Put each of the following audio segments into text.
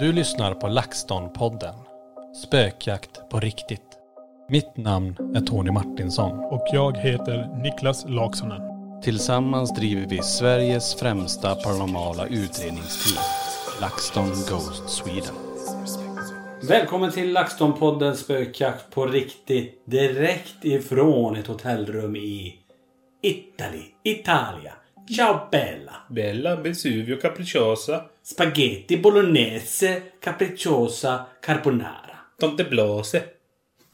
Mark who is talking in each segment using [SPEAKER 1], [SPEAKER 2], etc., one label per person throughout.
[SPEAKER 1] Du lyssnar på LaxTon-podden. Spökjakt på riktigt. Mitt namn är Tony Martinsson.
[SPEAKER 2] Och jag heter Niklas Laksonen.
[SPEAKER 1] Tillsammans driver vi Sveriges främsta paranormala utredningsteam. LaxTon Ghost Sweden.
[SPEAKER 3] Välkommen till LaxTon-podden Spökjakt på riktigt. Direkt ifrån ett hotellrum i Italy, Italia. Ciao Bella.
[SPEAKER 2] Bella Vesuvio Capricciosa.
[SPEAKER 3] Spaghetti bolognese capricciosa carbonara.
[SPEAKER 2] Tomte Blase.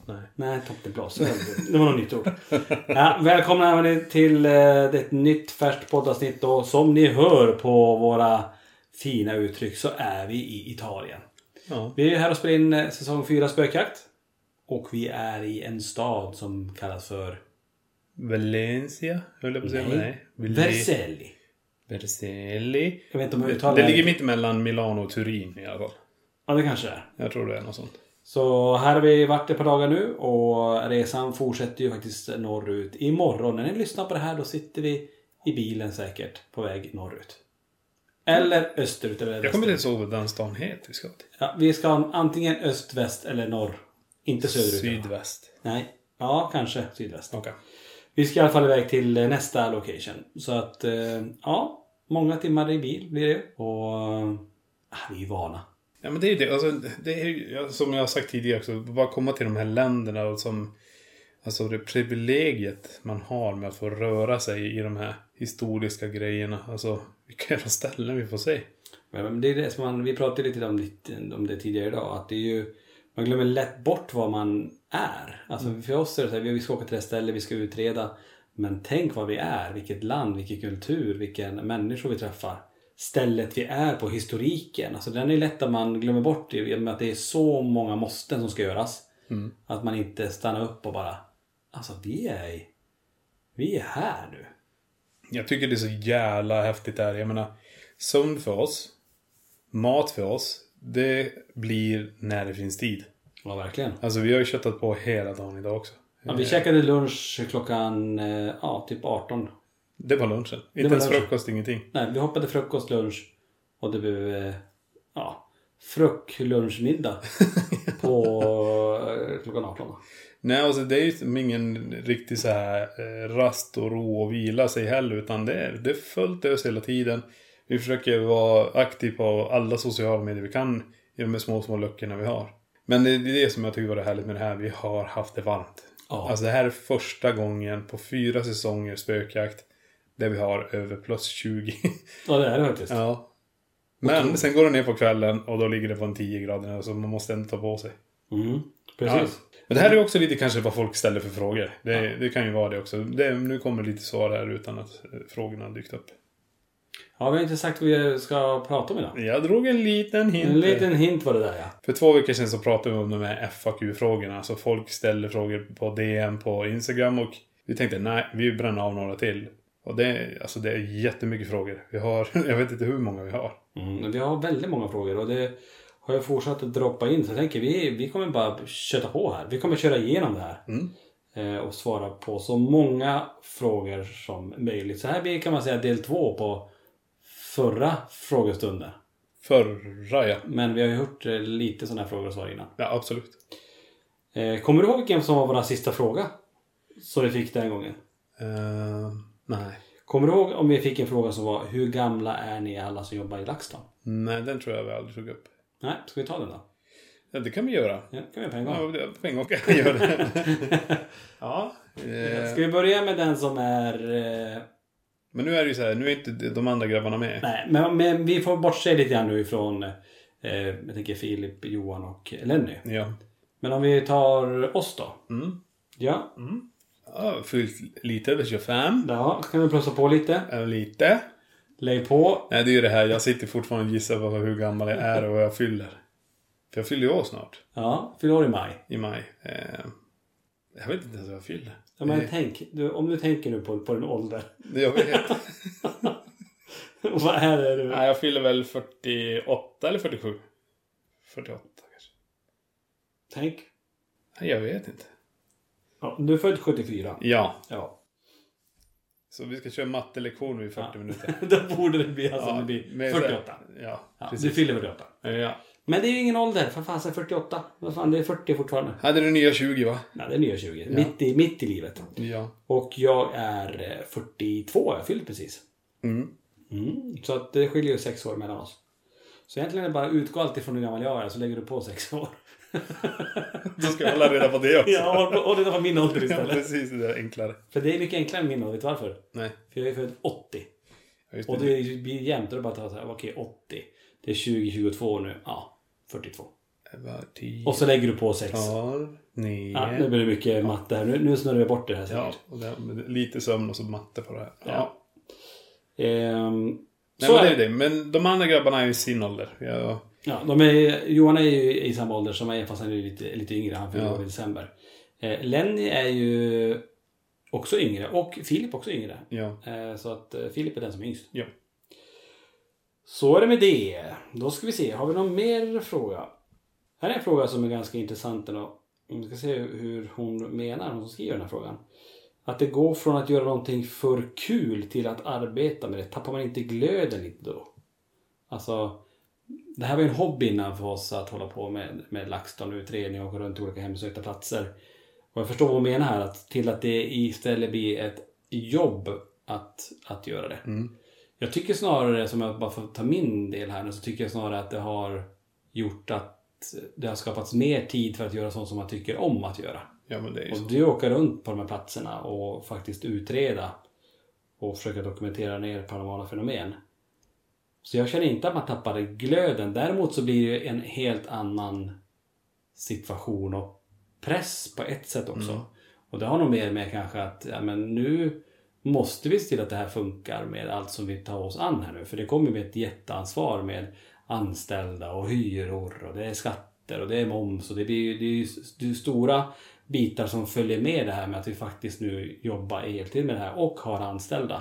[SPEAKER 3] Nej, nej Tomte Blase. Det var något nytt ord. Ja, välkomna till eh, ett nytt färskt poddavsnitt. Och som ni hör på våra fina uttryck så är vi i Italien.
[SPEAKER 2] Ja.
[SPEAKER 3] Vi är här och spelar in eh, säsong 4 Spökjakt. Och vi är i en stad som kallas för
[SPEAKER 2] Valencia, höll jag på att säga.
[SPEAKER 3] Nej.
[SPEAKER 2] Nej.
[SPEAKER 3] Vercelli.
[SPEAKER 2] Vercelli.
[SPEAKER 3] Jag vet inte om jag
[SPEAKER 2] Det,
[SPEAKER 3] uttalar
[SPEAKER 2] det ligger mitt emellan Milano och Turin i alla fall.
[SPEAKER 3] Ja, det kanske det är.
[SPEAKER 2] Jag tror det är något sånt.
[SPEAKER 3] Så här har vi varit ett par dagar nu och resan fortsätter ju faktiskt norrut. Imorgon när ni lyssnar på det här då sitter vi i bilen säkert på väg norrut. Eller österut eller
[SPEAKER 2] Jag kommer inte ihåg vad den stan heter vi ska till.
[SPEAKER 3] Ja, vi ska antingen öst, väst eller norr. Inte söderut.
[SPEAKER 2] Sydväst.
[SPEAKER 3] Nej. Ja, kanske sydväst.
[SPEAKER 2] Okej.
[SPEAKER 3] Vi ska i alla fall iväg till eh, nästa location. Så att, eh, ja. Många timmar i bil blir det. Och... ah, vi är vana.
[SPEAKER 2] Ja men det är ju det. Alltså, det är ju, som jag har sagt tidigare också. Bara komma till de här länderna och som... Alltså det privilegiet man har med att få röra sig i de här historiska grejerna. Alltså vilka jävla ställen vi får se.
[SPEAKER 3] Men det är det som man, vi pratade lite om, det- om det tidigare idag. Att det är ju, man glömmer lätt bort vad man är. Alltså för oss är det så här, vi ska åka till det stället, vi ska utreda. Men tänk vad vi är, vilket land, vilken kultur, vilken människor vi träffar. Stället vi är på, historiken. Alltså den är lätt att man glömmer bort det, i och med att det är så många måsten som ska göras. Att man inte stannar upp och bara, alltså vi är vi är här nu.
[SPEAKER 2] Jag tycker det är så jävla häftigt där. Jag menar, sömn för oss, mat för oss, det blir när det finns tid.
[SPEAKER 3] Ja, verkligen.
[SPEAKER 2] Alltså vi har ju köttat på hela dagen idag också.
[SPEAKER 3] Ja, vi käkade lunch klockan eh, ja, typ 18.
[SPEAKER 2] Det var lunchen.
[SPEAKER 3] var
[SPEAKER 2] Inte ens
[SPEAKER 3] lunchen.
[SPEAKER 2] frukost, ingenting.
[SPEAKER 3] Nej, vi hoppade frukost, lunch och det blev eh, ja, fruck, lunch, middag på eh, klockan 18. då.
[SPEAKER 2] Nej, alltså det är ju ingen riktig så här rast och ro och vila sig heller. Utan det är, det är fullt ös hela tiden. Vi försöker vara aktiva på alla sociala medier vi kan. I de små, små luckorna vi har. Men det är det som jag tycker var det härligt med det här. Vi har haft det varmt.
[SPEAKER 3] Ja.
[SPEAKER 2] Alltså det här är första gången på fyra säsonger spökjakt. Där vi har över plus 20.
[SPEAKER 3] Ja, det är det faktiskt.
[SPEAKER 2] ja. Men sen går det ner på kvällen och då ligger det på en 10 grader. Så man måste ändå ta på sig.
[SPEAKER 3] Mm, precis.
[SPEAKER 2] Men det här är också lite kanske vad folk ställer för frågor. Det, det kan ju vara det också. Det, nu kommer lite svar här utan att eh, frågorna har dykt upp.
[SPEAKER 3] Ja, vi har inte sagt vad vi ska prata om idag.
[SPEAKER 2] Jag drog en liten hint.
[SPEAKER 3] En liten hint var det där ja.
[SPEAKER 2] För två veckor sedan så pratade vi om de här FAQ-frågorna. Så folk ställer frågor på DM på Instagram och vi tänkte nej, vi bränner av några till. Och det är, alltså det är jättemycket frågor. Vi har, jag vet inte hur många vi har.
[SPEAKER 3] Mm, vi har väldigt många frågor och det har jag fortsatt att droppa in. Så jag tänker vi, vi kommer bara köta på här. Vi kommer köra igenom det här.
[SPEAKER 2] Mm.
[SPEAKER 3] Eh, och svara på så många frågor som möjligt. Så här blir kan man säga del två på förra frågestunden.
[SPEAKER 2] Förra ja.
[SPEAKER 3] Men vi har ju hört eh, lite sådana här frågor och svar innan.
[SPEAKER 2] Ja, absolut.
[SPEAKER 3] Eh, kommer du ihåg vilken som var vår sista fråga? Som vi fick den gången.
[SPEAKER 2] Eh, nej.
[SPEAKER 3] Kommer du ihåg om vi fick en fråga som var Hur gamla är ni alla som jobbar i LaxTon?
[SPEAKER 2] Nej, den tror jag vi aldrig tog upp.
[SPEAKER 3] Nej, ska vi ta den då?
[SPEAKER 2] Ja, det kan vi göra.
[SPEAKER 3] Ja, kan vi på en gång.
[SPEAKER 2] Ja, det- på en gång kan vi göra det. ja.
[SPEAKER 3] Ska vi börja med den som är...
[SPEAKER 2] Men nu är det ju så här, nu är inte de andra grabbarna med.
[SPEAKER 3] nej, men, men vi får bortse lite grann nu ifrån eh, jag tänker Filip, Johan och Lenny.
[SPEAKER 2] Ja.
[SPEAKER 3] Men om vi tar oss då.
[SPEAKER 2] Mm.
[SPEAKER 3] Ja,
[SPEAKER 2] Ja, fyllt lite över 25.
[SPEAKER 3] ja kan vi plussa på lite.
[SPEAKER 2] Äh, lite.
[SPEAKER 3] Lägg på.
[SPEAKER 2] Nej, det är ju det här. Jag sitter fortfarande och gissar på hur gammal jag är och vad jag fyller. För jag fyller ju år snart.
[SPEAKER 3] Ja, fyller år i maj.
[SPEAKER 2] I maj. Eh, jag vet inte ens vad jag fyller.
[SPEAKER 3] Ja, men
[SPEAKER 2] Eh,
[SPEAKER 3] tänk, du, om du tänker nu på, på din ålder.
[SPEAKER 2] Jag vet.
[SPEAKER 3] Vad är det du?
[SPEAKER 2] Nej, jag fyller väl 48 eller 47. 48 kanske.
[SPEAKER 3] Tänk.
[SPEAKER 2] Nej, jag vet inte.
[SPEAKER 3] Ja, du är född 74.
[SPEAKER 2] Ja.
[SPEAKER 3] Ja.
[SPEAKER 2] Så vi ska köra mattelektion vid 40
[SPEAKER 3] Ja.
[SPEAKER 2] minuter.
[SPEAKER 3] Då borde det bli alltså
[SPEAKER 2] Ja,
[SPEAKER 3] det blir
[SPEAKER 2] med så här-
[SPEAKER 3] 48.
[SPEAKER 2] Ja,
[SPEAKER 3] Ja, du fyller 48.
[SPEAKER 2] Ja.
[SPEAKER 3] Men det är ju ingen ålder. För är 48. Vad fan, det är 40 fortfarande.
[SPEAKER 2] Hade du nya 20 va?
[SPEAKER 3] Nej, det är nya 20. Mitt, i, mitt i livet.
[SPEAKER 2] Ja.
[SPEAKER 3] Och jag är eh, 42. Jag har fyllt precis.
[SPEAKER 2] Mm.
[SPEAKER 3] Mm. Så att det skiljer ju 6 år mellan oss. Så egentligen är det bara utgå alltid från hur gammal jag är så lägger du på 6 år.
[SPEAKER 2] Då ska jag hålla reda på det också.
[SPEAKER 3] Ja, håll reda på min ålder
[SPEAKER 2] Ja,
[SPEAKER 3] istället.
[SPEAKER 2] precis. Det är enklare.
[SPEAKER 3] För det är mycket enklare än min ålder. Vet du varför?
[SPEAKER 2] Nej.
[SPEAKER 3] För jag är född 80.
[SPEAKER 2] Ja,
[SPEAKER 3] Och
[SPEAKER 2] det.
[SPEAKER 3] det blir jämnt. Är det bara att ta så här, okej 80. Det är 20, 22 nu. Ja, 42.
[SPEAKER 2] Det var 10,
[SPEAKER 3] Och så lägger du på 6.
[SPEAKER 2] 12, 9.
[SPEAKER 3] Ja, nu blir det mycket matte här. Nu, nu snurrar vi bort det här
[SPEAKER 2] Ja,
[SPEAKER 3] säkert.
[SPEAKER 2] och det, lite sömn och så matte på det här. Ja.
[SPEAKER 3] Ja. Ehm,
[SPEAKER 2] Nej, men det
[SPEAKER 3] är
[SPEAKER 2] det. Men de andra grabbarna är i sin ålder. Jag,
[SPEAKER 3] Ja, de är, Johan är ju i samma ålder som mig fast han är lite, lite yngre. Han fyller
[SPEAKER 2] Ja.
[SPEAKER 3] i december. Eh, Lenny är ju också yngre och Filip också yngre.
[SPEAKER 2] ja.
[SPEAKER 3] Eh, så att eh, Filip är den som är yngst.
[SPEAKER 2] Ja.
[SPEAKER 3] Så är det med det. Då ska vi se, har vi någon mer fråga? Här är en fråga som är ganska intressant ändå. Vi ska se hur hon menar, hon som skriver den här frågan. Att det går från att göra någonting för kul till att arbeta med det. Tappar man inte glöden lite då? Alltså, det här var ju en hobby innan för oss att hålla på med, med LaxTon-utredning och gå runt till olika hemsökta platser. Och jag förstår vad hon menar här, att till att det istället blir ett jobb att, att göra det. Mm. Jag tycker snarare, som jag bara får ta min del här nu, så tycker jag snarare att det har gjort att det har skapats mer tid för att göra sånt som man tycker om att göra.
[SPEAKER 2] ja, men det är ju så.
[SPEAKER 3] Och du åker runt på de här platserna och faktiskt utreda och försöka dokumentera ner paranormala fenomen. Så jag känner inte att man tappar glöden. Däremot så blir det en helt annan situation och press på ett sätt också. Och det har nog mer med kanske att ja, men nu måste vi se till att det här funkar med allt som vi tar oss an här nu. För det kommer med ett jätteansvar med anställda och hyror och det är skatter och det är moms och det blir det är ju det är stora bitar som följer med det här med att vi faktiskt nu jobbar heltid med det här och har anställda.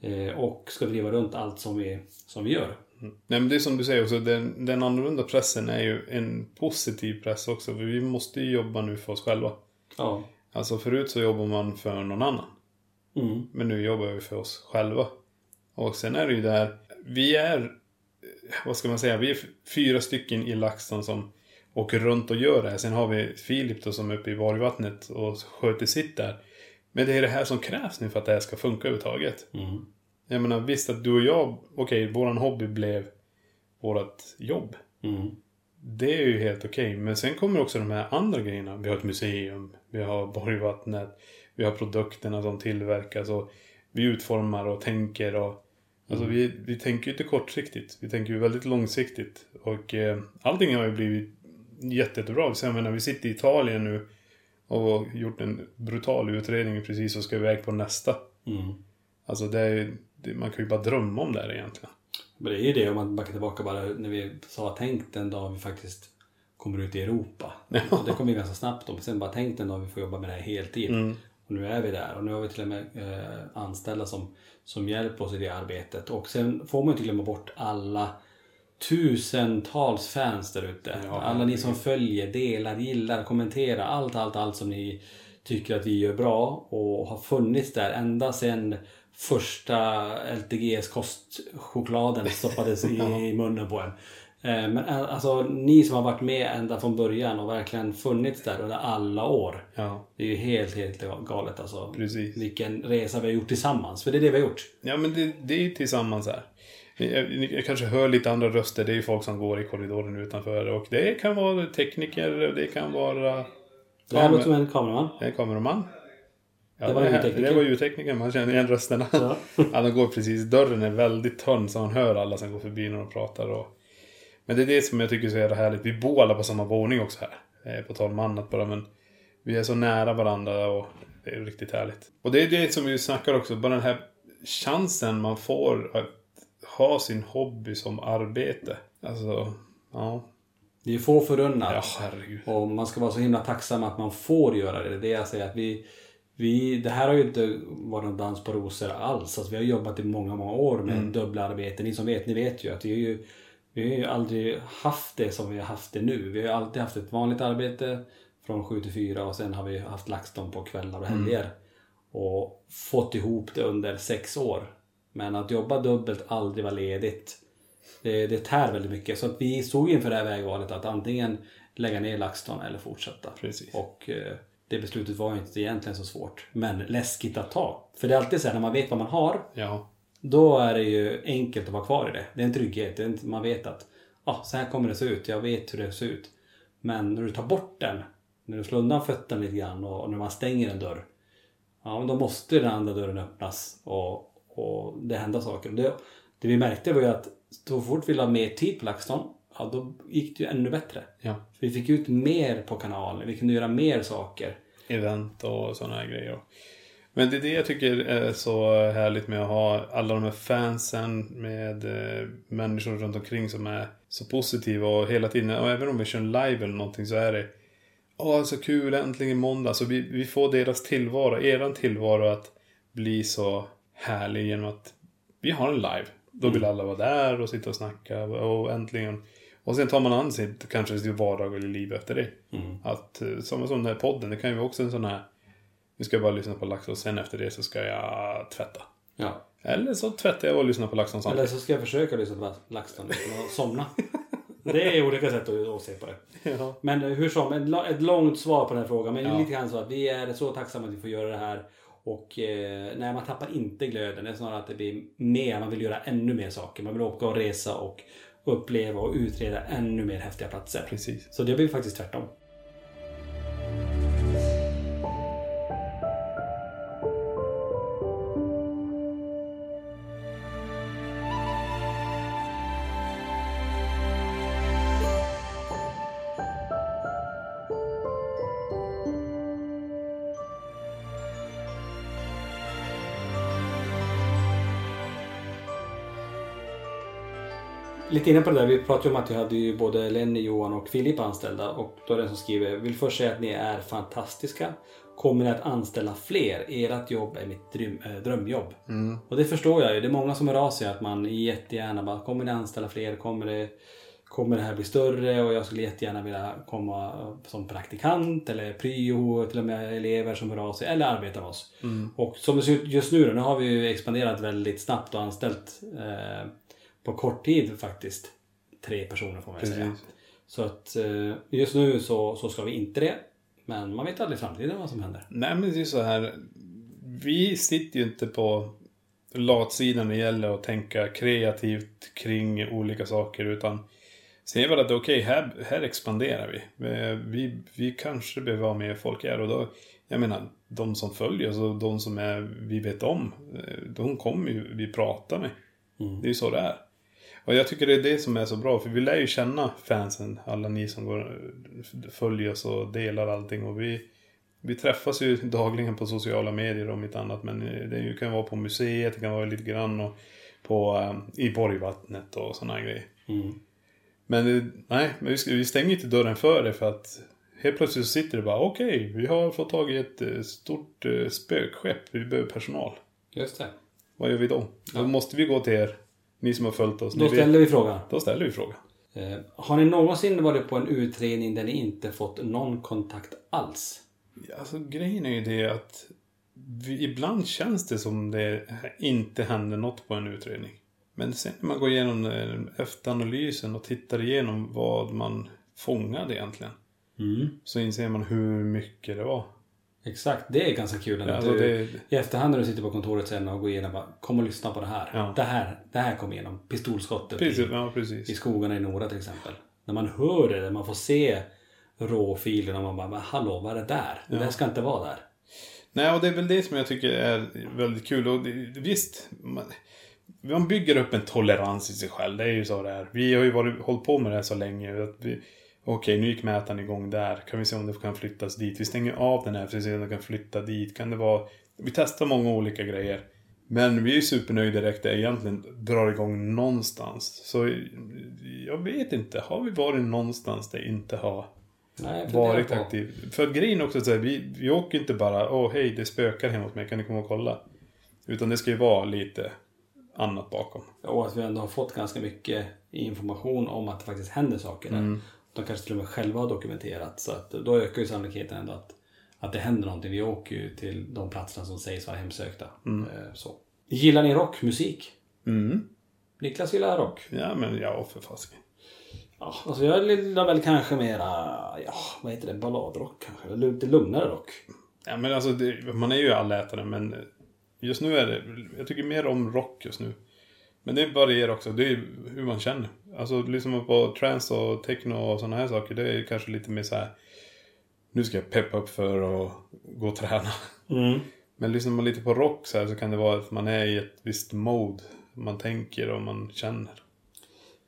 [SPEAKER 3] Eh, och ska driva runt allt som vi, som vi gör.
[SPEAKER 2] Nej men det är som du säger också, den, den annorlunda pressen är ju en positiv press också. För vi måste ju jobba nu för oss själva.
[SPEAKER 3] Ja.
[SPEAKER 2] Alltså förut så jobbar man för någon annan.
[SPEAKER 3] Mm.
[SPEAKER 2] Men nu jobbar vi för oss själva. Och sen är det ju där, vi är, vad ska man säga, vi är fyra stycken i LaxTon som åker runt och gör det här. Sen har vi Filip då som är uppe i Vargvattnet och sköter sitt där. Men det är det här som krävs nu för att det här ska funka överhuvudtaget.
[SPEAKER 3] Mm.
[SPEAKER 2] Jag menar visst att du och jag, okej, våran hobby blev vårat jobb.
[SPEAKER 3] Mm.
[SPEAKER 2] Det är ju helt okej. Men sen kommer också de här andra grejerna. Vi har ett museum, vi har Borgvattnet, vi har produkterna som tillverkas och vi utformar och tänker och Alltså vi, vi tänker ju inte kortsiktigt. Vi tänker ju väldigt långsiktigt. Och eh, allting har ju blivit jätte, jättebra. Så jag menar, vi sitter i Italien nu och gjort en brutal utredning precis och ska iväg på nästa.
[SPEAKER 3] Mm.
[SPEAKER 2] Alltså det är det, man kan ju bara drömma om det här egentligen.
[SPEAKER 3] Men det är ju det om man backar tillbaka bara när vi sa tänk den dag vi faktiskt kommer ut i Europa. Och det kommer ju ganska snabbt då. Sen bara tänk den dag vi får jobba med det här heltid. Och Och nu är vi där och nu har vi till och med eh, anställda som, som hjälper oss i det arbetet. Och sen får man inte glömma bort alla tusentals fans där ute. alla ni som följer, delar, gillar, kommenterar. Allt, allt, allt som ni tycker att vi gör bra och har funnits där ända sedan första LTGs kostchokladen stoppades i, i munnen på en. Eh, Men eh, alltså ni som har varit med ända från början och verkligen funnits där under alla år.
[SPEAKER 2] Ja.
[SPEAKER 3] Det är ju helt, helt galet alltså.
[SPEAKER 2] Precis.
[SPEAKER 3] Vilken resa vi har gjort tillsammans. För det är det vi har gjort.
[SPEAKER 2] Ja, men det, det är ju tillsammans här. Jag, jag kanske hör lite andra röster. Det är ju folk som går i korridoren utanför. Och det kan vara tekniker, det kan vara...
[SPEAKER 3] Det här låter som en kameraman.
[SPEAKER 2] Är kameraman. Ja,
[SPEAKER 3] Det var ljudtekniker.
[SPEAKER 2] Det var ljudtekniker. Man känner igen rösterna.
[SPEAKER 3] Ja.
[SPEAKER 2] Ja. de går precis. Dörren är väldigt tunn så man hör alla som går förbi när de pratar. Och... Men det är det som jag tycker är så jävla härligt. Vi bor alla på samma våning också här. Eh, På tal om annat bara. Men vi är så nära varandra och det är riktigt härligt. Och det är det som vi snackar också. Bara den här chansen man får att ha sin hobby som arbete. Alltså, ja.
[SPEAKER 3] Det är få förunnat.
[SPEAKER 2] Ja, herregud.
[SPEAKER 3] Och man ska vara så himla tacksam att man får göra det. Det är det jag säger att vi, vi Det här har ju inte varit någon dans på rosor alls. Alltså, vi har jobbat i många, många år med
[SPEAKER 2] Mm.
[SPEAKER 3] dubbla arbeten. Ni som vet, ni vet ju att vi har ju vi har ju aldrig haft det som vi har haft det nu. Vi har alltid haft ett vanligt arbete från 7 till 4 och sen har vi haft LaxTon på kvällar och helger. Och fått ihop det under sex år. Men att jobba dubbelt, aldrig vara ledigt. Det, det tär väldigt mycket. Så att vi stod inför det här vägvalet att antingen lägga ner LaxTon eller fortsätta.
[SPEAKER 2] Precis.
[SPEAKER 3] Och eh, det beslutet var inte egentligen så svårt. Men läskigt att ta. För det är alltid så här när man vet vad man har.
[SPEAKER 2] Ja.
[SPEAKER 3] Då är det ju enkelt att vara kvar i det. Det är en trygghet. Är inte, man vet att ah, så här kommer det se ut. Jag vet hur det ser ut. Men när du tar bort den. När du slår undan fötterna lite grann och, när man stänger en dörr. Ja, men då måste den andra dörren öppnas och, och det händer saker. Det, det vi märkte var ju att så fort vi la mer tid på LaxTon, ja då gick det ju ännu bättre.
[SPEAKER 2] Ja.
[SPEAKER 3] För vi fick ut mer på kanalen. Vi kunde göra mer saker.
[SPEAKER 2] event och sådana här grejer. Men det är det jag tycker är så härligt med att ha alla de här fansen med eh, människor runt omkring som är så positiva och hela tiden, och även om vi kör en live eller någonting så är det Åh, så kul, äntligen måndag. Så vi, vi får deras tillvaro, eran tillvaro att bli så härlig genom att vi har en live. Då vill alla vara där och sitta och snacka och äntligen. Och sen tar man an sitt, kanske sitt vardagliga liv efter det. Att, eh, som, som den här podden, det kan ju vara också en sån här nu ska jag bara lyssna på Lax och sen efter det så ska jag tvätta.
[SPEAKER 3] Ja.
[SPEAKER 2] Eller så tvättar jag och lyssnar på LaxTon
[SPEAKER 3] Eller
[SPEAKER 2] samtidigt.
[SPEAKER 3] så ska jag försöka lyssna på LaxTon att somna. Det är olika sätt att, se på det.
[SPEAKER 2] Ja.
[SPEAKER 3] Men hur som, ett långt svar på den här frågan. Men
[SPEAKER 2] Ja.
[SPEAKER 3] lite grann så att vi är så tacksamma att vi får göra det här. Och eh, nej, man tappar inte glöden. Det är snarare att det blir mer. Man vill göra ännu mer saker. Man vill åka och resa och uppleva och utreda ännu mer häftiga platser.
[SPEAKER 2] Precis.
[SPEAKER 3] Så det blir faktiskt tvärtom. Lite inne på det där, vi pratade ju om att vi hade ju både Lenny, Johan och Filip anställda. Och då är det en som skriver, vill först säga att ni är fantastiska. Kommer ni att anställa fler? Ert jobb är mitt dröm, äh, drömjobb. Och det förstår jag ju. Det är många som hör av sig att man jättegärna bara, kommer ni anställa fler? Kommer det, kommer det här bli större? Och jag skulle jättegärna vilja komma som praktikant eller pryo, till och med elever som hör av sig eller arbeta med oss. Och som det ser ut just nu då, nu har vi ju expanderat väldigt snabbt och anställt eh, på kort tid faktiskt tre personer får man ju säga.
[SPEAKER 2] Precis.
[SPEAKER 3] Så att eh, just nu så, så ska vi inte det. Men man vet aldrig i framtiden vad som händer.
[SPEAKER 2] Nej men det är så här. Vi sitter ju inte på latsidan när det gäller att tänka kreativt kring olika saker. Utan ser väl att okej, här, här expanderar vi. Eh, vi. Vi kanske behöver ha mer folk här. Och då, jag menar, de som följer oss och de som är, vi vet om. eh, De kommer ju vi prata med. Det är ju så det är. Och jag tycker det är det som är så bra, för vi lär ju känna fansen, alla ni som går, följer oss och delar allting. Och vi, vi träffas ju dagligen på sociala medier om inte annat, men det kan vara på museet, det kan vara lite grann och på, eh, i Borgvattnet och sådana grejer. Men eh, nej, men vi, ska, vi stänger inte dörren för det för att Helt plötsligt så sitter det bara okej, vi har fått tag i ett eh, stort spökskepp. Vi behöver personal.
[SPEAKER 3] Just det.
[SPEAKER 2] Vad gör vi då? Då måste vi gå till er. Ni som har följt oss.
[SPEAKER 3] Då ställer vi frågan.
[SPEAKER 2] Då ställer vi frågan.
[SPEAKER 3] Eh, har ni någonsin varit på en utredning där ni inte fått någon kontakt alls?
[SPEAKER 2] Alltså grejen är ju det att vi, ibland känns det som det inte händer något på en utredning. Men sen när man går igenom eh, efteranalysen och tittar igenom vad man fångade egentligen. Så inser man hur mycket det var.
[SPEAKER 3] Exakt, det är ganska kul. ändå
[SPEAKER 2] Ja, alltså
[SPEAKER 3] du,
[SPEAKER 2] det-
[SPEAKER 3] I efterhand när du sitter på kontoret sen och går igenom bara, kom och lyssna på det här.
[SPEAKER 2] Ja.
[SPEAKER 3] Det här, det här kom igenom. Pistolskottet
[SPEAKER 2] Precis,
[SPEAKER 3] i,
[SPEAKER 2] ja
[SPEAKER 3] i
[SPEAKER 2] precis.
[SPEAKER 3] skogarna i Nora till exempel. När man hör det, när man får se råfilen och man bara, men hallå, vad är det där? Det där ska inte vara där.
[SPEAKER 2] Nej, och det är väl det som jag tycker är väldigt kul. Och det, visst, man, man bygger upp en tolerans i sig själv. Det är ju så det är. Vi har ju varit, hållit på med det här så länge. Att vi, okej, nu gick mätaren igång där. Kan vi se om det kan flyttas dit. Vi stänger av den här för att se om det kan flytta dit. Kan det vara... Vi testar många olika grejer. Men vi är ju supernöjda direkt det egentligen drar igång någonstans. Så jag vet inte. Har vi varit någonstans där inte har
[SPEAKER 3] Nej,
[SPEAKER 2] varit aktiv. För grejen också så här, vi, vi åker inte bara åh hej det spökar hemma hos mig, kan ni komma och kolla? Utan det ska ju vara lite annat bakom.
[SPEAKER 3] Och att vi ändå har fått ganska mycket information om att det faktiskt händer saker där.
[SPEAKER 2] Mm.
[SPEAKER 3] De kanske till och med själva har dokumenterat. Så att då ökar ju sannolikheten ändå att, att det händer någonting. Vi åker ju till de platserna som sägs vara hemsökta.
[SPEAKER 2] Mm.
[SPEAKER 3] Eh, Så. Gillar ni rockmusik?
[SPEAKER 2] Mm.
[SPEAKER 3] Niklas gillar rock.
[SPEAKER 2] Ja men ja, för fasiken.
[SPEAKER 3] Ja, alltså jag gillar väl kanske mera, ja, vad heter det, balladrock kanske. Eller Lite lugnare rock.
[SPEAKER 2] Ja men alltså, det, man är ju allätare men just nu är det, jag tycker mer om rock just nu. Men det varierar också, det är hur man känner. Alltså lyssnar på trance och techno och sådana här saker, det är kanske lite mer så här. Nu ska jag peppa upp för att gå och träna. Men lyssnar man lite på rock så här så kan det vara att man är i ett visst mode. Man tänker och man känner.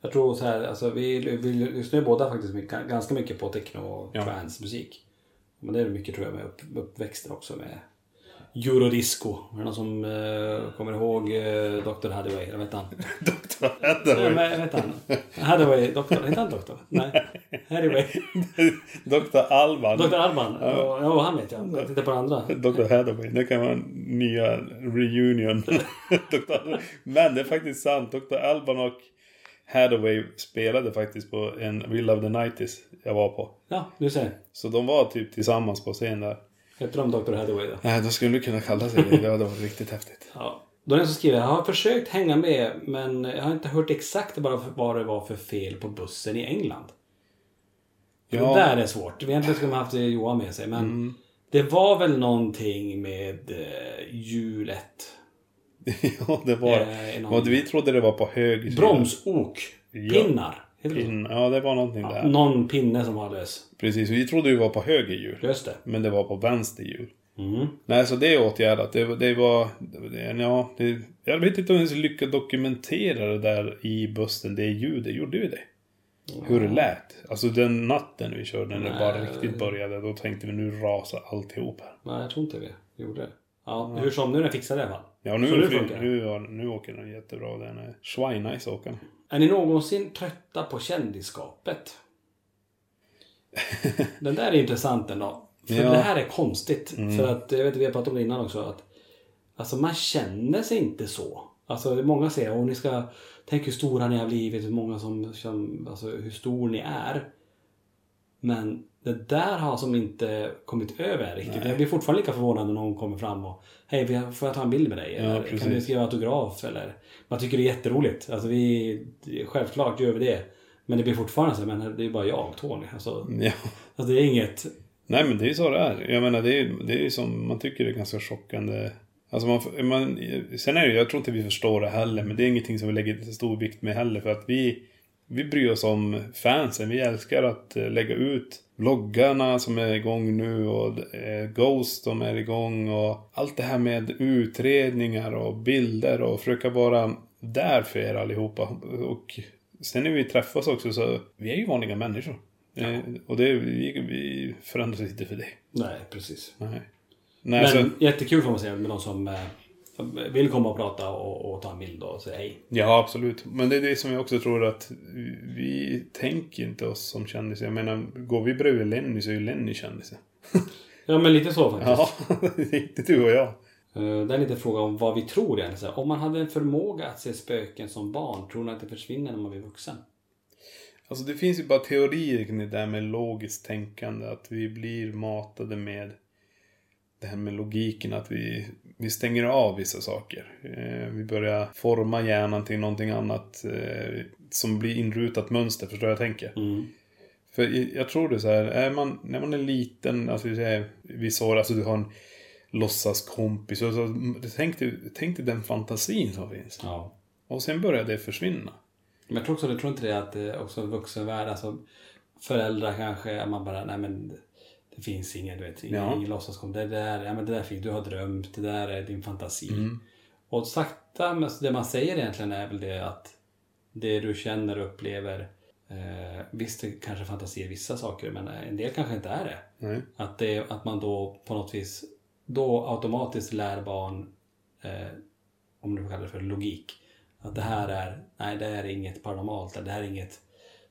[SPEAKER 3] Jag tror så här, alltså vi, vi lyssnar ju båda faktiskt mycket, ganska mycket på techno och
[SPEAKER 2] Ja.
[SPEAKER 3] trance-musik. Men det är mycket tror jag med upp, uppväxten också med eurodisco. Är det någon som eh, kommer ihåg eh, Dr. Hathaway? Eller vet han?
[SPEAKER 2] Dr.
[SPEAKER 3] Nej,
[SPEAKER 2] Hathaway.
[SPEAKER 3] men vet han? Hathaway, doktor. Heter han doktor? Nej. Hathaway.
[SPEAKER 2] Dr. Alban.
[SPEAKER 3] Dr. Alban. Ja, ja, han vet jag. Jag tittar på den andra.
[SPEAKER 2] Dr. Hathaway. Det kan vara nya reunion. Dr. Men det är faktiskt sant. Dr. Alban och Hathaway spelade faktiskt på en We Love the 90s jag var på.
[SPEAKER 3] Ja, du ser.
[SPEAKER 2] Så de var typ tillsammans på scen där.
[SPEAKER 3] Heter de Dr. Hathaway då?
[SPEAKER 2] Nej, då skulle kunna kalla sig det. Det hade varit riktigt häftigt.
[SPEAKER 3] Ja. Då är det en som skriver, jag har försökt hänga med men jag har inte hört exakt bara vad det var för fel på bussen i England.
[SPEAKER 2] Ja.
[SPEAKER 3] Det där är svårt. Egentligen skulle man haft Johan med sig men det var väl någonting med eh, hjulet.
[SPEAKER 2] ja, det var
[SPEAKER 3] Eh, någon-
[SPEAKER 2] och Vi trodde det var på höger.
[SPEAKER 3] Bromsok.
[SPEAKER 2] Ja.
[SPEAKER 3] Pinnar. Det?
[SPEAKER 2] Pin, ja, det var någonting
[SPEAKER 3] Ja,
[SPEAKER 2] där.
[SPEAKER 3] någon pinne som lös.
[SPEAKER 2] Precis, vi trodde det var på höger hjul.
[SPEAKER 3] Just det.
[SPEAKER 2] Men det var på vänster hjul.
[SPEAKER 3] Mm.
[SPEAKER 2] Nej, så det är åtgärdat. Det, det var... Det, ja, det, jag vet inte om jag lyckades dokumentera det där i bussen. Det ljudet, gjorde vi det? Hur det lät. Alltså den natten vi körde när det bara riktigt började. Då tänkte vi nu rasar alltihop här.
[SPEAKER 3] Nej, jag tror inte vi gjorde det. Ja, hur som, nu är den fixad i alla fall.
[SPEAKER 2] Ja, nu,
[SPEAKER 3] Så
[SPEAKER 2] nu,
[SPEAKER 3] nu
[SPEAKER 2] nu,
[SPEAKER 3] funkar det.
[SPEAKER 2] nu, nu åker den jättebra. Den är schweinnice åker den.
[SPEAKER 3] Är ni någonsin trötta på kändisskapet? Den där är intressant ändå. För
[SPEAKER 2] Ja.
[SPEAKER 3] det här är konstigt. För att, jag vet vi har pratat om det innan också. Att, alltså man känner sig inte så. Alltså många säger att ni ska tänk hur stora ni har blivit. Hur många som, som alltså hur stor ni är. Men det där har som inte kommit över riktigt. Jag blir fortfarande lika förvånad när någon kommer fram och Hej, får jag ta en bild med dig? Eller kan du skriva autograf? Eller, man tycker det är jätteroligt. Alltså vi, självklart gör vi det. Men det blir fortfarande så, men det är bara jag, Tony. Alltså,
[SPEAKER 2] Ja.
[SPEAKER 3] alltså det är inget...
[SPEAKER 2] Nej men det är ju så det är. Jag menar det är det är som man tycker det är ganska chockande. Alltså man, man, sen är det jag tror inte vi förstår det heller. Men det är ingenting som vi lägger stor vikt med heller. För att vi, vi bryr oss om fansen. Vi älskar att eh, lägga ut vloggarna som är igång nu. Och eh, Ghost som är igång. Och allt det här med utredningar och bilder. Och försöka vara där för er allihopa. Och sen när vi träffas också så. Vi är ju vanliga människor. Eh, Och det, vi, vi förändras inte för det.
[SPEAKER 3] Nej, precis.
[SPEAKER 2] Nej. Nej,
[SPEAKER 3] Men
[SPEAKER 2] så,
[SPEAKER 3] jättekul får man säga med de som, vill komma och prata och, och ta en bild och säga hej.
[SPEAKER 2] Ja, absolut. Men det är det som jag också tror att vi tänker inte oss som kändisar. Jag menar, går vi bredvid Lenny så är ju Lenny kändisen.
[SPEAKER 3] Ja men lite så faktiskt.
[SPEAKER 2] Ja, det är inte du och jag.
[SPEAKER 3] Eh, Det är lite fråga om vad vi tror egentligen. Om man hade en förmåga att se spöken som barn, tror ni att det försvinner när man blir vuxen?
[SPEAKER 2] Alltså det finns ju bara teorier kring det där med logiskt tänkande. Att vi blir matade med det här med logiken. Att vi, vi stänger av vissa saker. Eh, vi börjar forma hjärnan till någonting annat. Eh, som blir inrutat mönster, förstår jag tänker? För jag- tror det är så här, är man, när man är liten, alltså vi säger vissa år, alltså du har en låtsaskompis. Och så, tänk, dig, tänk dig den fantasin som finns.
[SPEAKER 3] Ja.
[SPEAKER 2] Och sen börjar det försvinna.
[SPEAKER 3] Men jag tror också, jag tror inte det att det också vuxenvärld, alltså föräldrar kanske, man bara, nej men det finns ingen, du vet, ingen,
[SPEAKER 2] Ja.
[SPEAKER 3] ingen låtsaskom. Det där, ja men det där finns, du har drömt, det där är din fantasi.
[SPEAKER 2] Mm.
[SPEAKER 3] Och sakta, men det man säger egentligen är väl det att det du känner och upplever, eh, visst det kanske är fantasi i vissa saker, men en del kanske inte är det.
[SPEAKER 2] Nej.
[SPEAKER 3] Att, det, att man då på något vis då automatiskt lär barn, eh, om du kallar det för logik, att det här är, nej det här är inget paranormalt, det här är inget,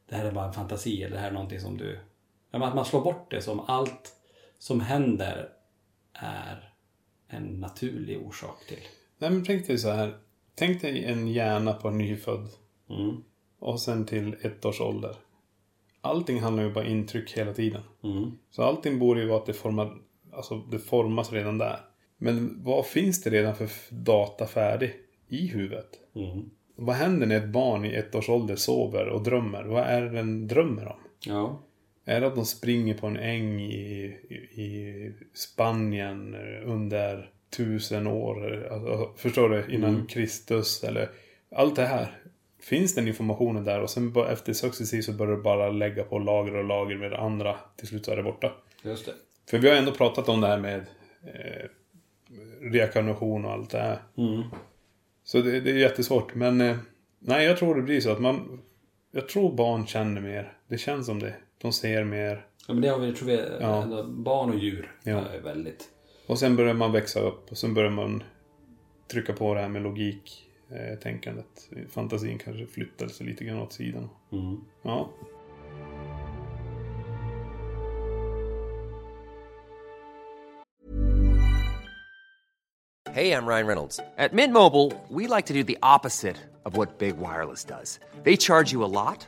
[SPEAKER 3] det här är bara en fantasi, eller det här är någonting som du, men att man slår bort det som allt som händer är en naturlig orsak till.
[SPEAKER 2] Nej men tänk dig så här. Tänk dig en hjärna på en nyfödd.
[SPEAKER 3] Mm.
[SPEAKER 2] Och sen till ett års ålder. Allting handlar ju bara intryck hela tiden.
[SPEAKER 3] Mm.
[SPEAKER 2] Så allting borde ju vara att det, formar, alltså det formas redan där. Men vad finns det redan för data färdig i huvudet?
[SPEAKER 3] Mm.
[SPEAKER 2] Vad händer när ett barn i ett års ålder sover och drömmer? Vad är det den drömmer om?
[SPEAKER 3] Ja.
[SPEAKER 2] Är det att de springer på en äng i, i, Spanien under tusen år? Alltså, förstår du? Innan Kristus eller allt det här. Finns den informationen där och sen efter successivt så börjar du bara lägga på lager och lager med det andra. Till slut så är det borta.
[SPEAKER 3] Just det.
[SPEAKER 2] För vi har ändå pratat om det här med eh, reinkarnation och allt det här.
[SPEAKER 3] Mm.
[SPEAKER 2] Så det, det är jättesvårt. Men eh, nej, jag tror det blir så att man... Jag tror barn känner mer. Det känns som det. De ser mer.
[SPEAKER 3] Ja, men det har vi, tror vi,
[SPEAKER 2] Ja.
[SPEAKER 3] barn och djur
[SPEAKER 2] Ja.
[SPEAKER 3] är väldigt...
[SPEAKER 2] Och sen börjar man växa upp och sen börjar man trycka på det här med logik. Eh, tänkandet. Fantasin kanske flyttar sig lite grann åt sidan.
[SPEAKER 3] Mm.
[SPEAKER 2] Ja.
[SPEAKER 4] Hey, I'm Ryan Reynolds. At Mint Mobile, we like to do the opposite of what Big Wireless does. They charge you a lot,